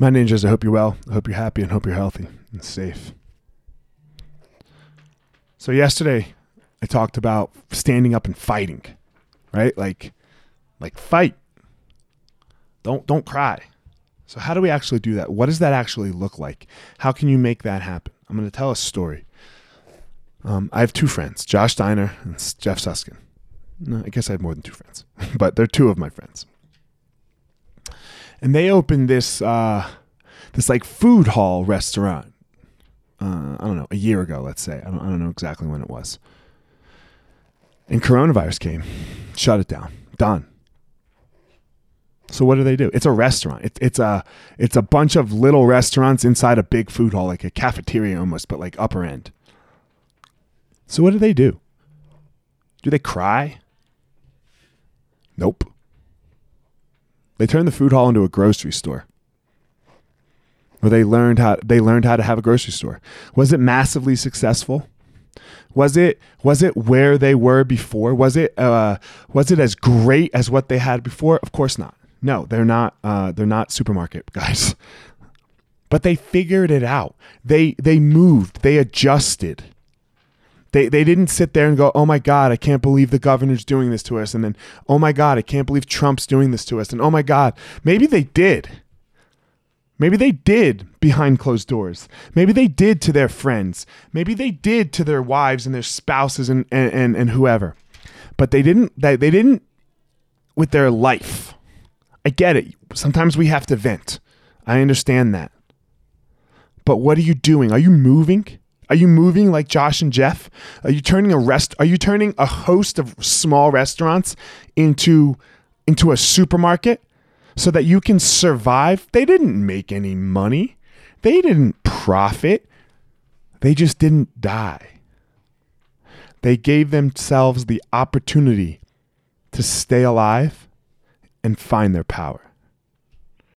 My ninjas, I hope you're well. I hope you're happy and hope you're healthy and safe. So, yesterday I talked about standing up and fighting, right? Like, like fight. Don't don't cry. So how do we actually do that? What does that actually look like? How can you make that happen? I'm going to tell a story. Um, I have two friends, Josh Steiner and Jeff Suskin. No, I guess I have more than two friends, but they're two of my friends. And they opened this uh, this like food hall restaurant. Uh, I don't know, a year ago, let's say. I don't, I don't know exactly when it was. And coronavirus came, shut it down, done. So what do they do? It's a restaurant. It's it's a it's a bunch of little restaurants inside a big food hall, like a cafeteria almost, but like upper end. So what do they do? Do they cry? Nope. They turned the food hall into a grocery store. Or they learned how they learned how to have a grocery store. Was it massively successful? Was it was it where they were before? Was it uh, was it as great as what they had before? Of course not. No, they're not. Uh, they're not supermarket guys. But they figured it out. They they moved. They adjusted. They they didn't sit there and go, "Oh my God, I can't believe the governor's doing this to us," and then, "Oh my God, I can't believe Trump's doing this to us," and "Oh my God, maybe they did." Maybe they did behind closed doors. Maybe they did to their friends. Maybe they did to their wives and their spouses and and, and, and whoever. But they didn't they, they didn't with their life. I get it. Sometimes we have to vent. I understand that. But what are you doing? Are you moving? Are you moving like Josh and Jeff? Are you turning a rest are you turning a host of small restaurants into into a supermarket so that you can survive? They didn't make any money. They didn't profit. They just didn't die. They gave themselves the opportunity to stay alive and find their power.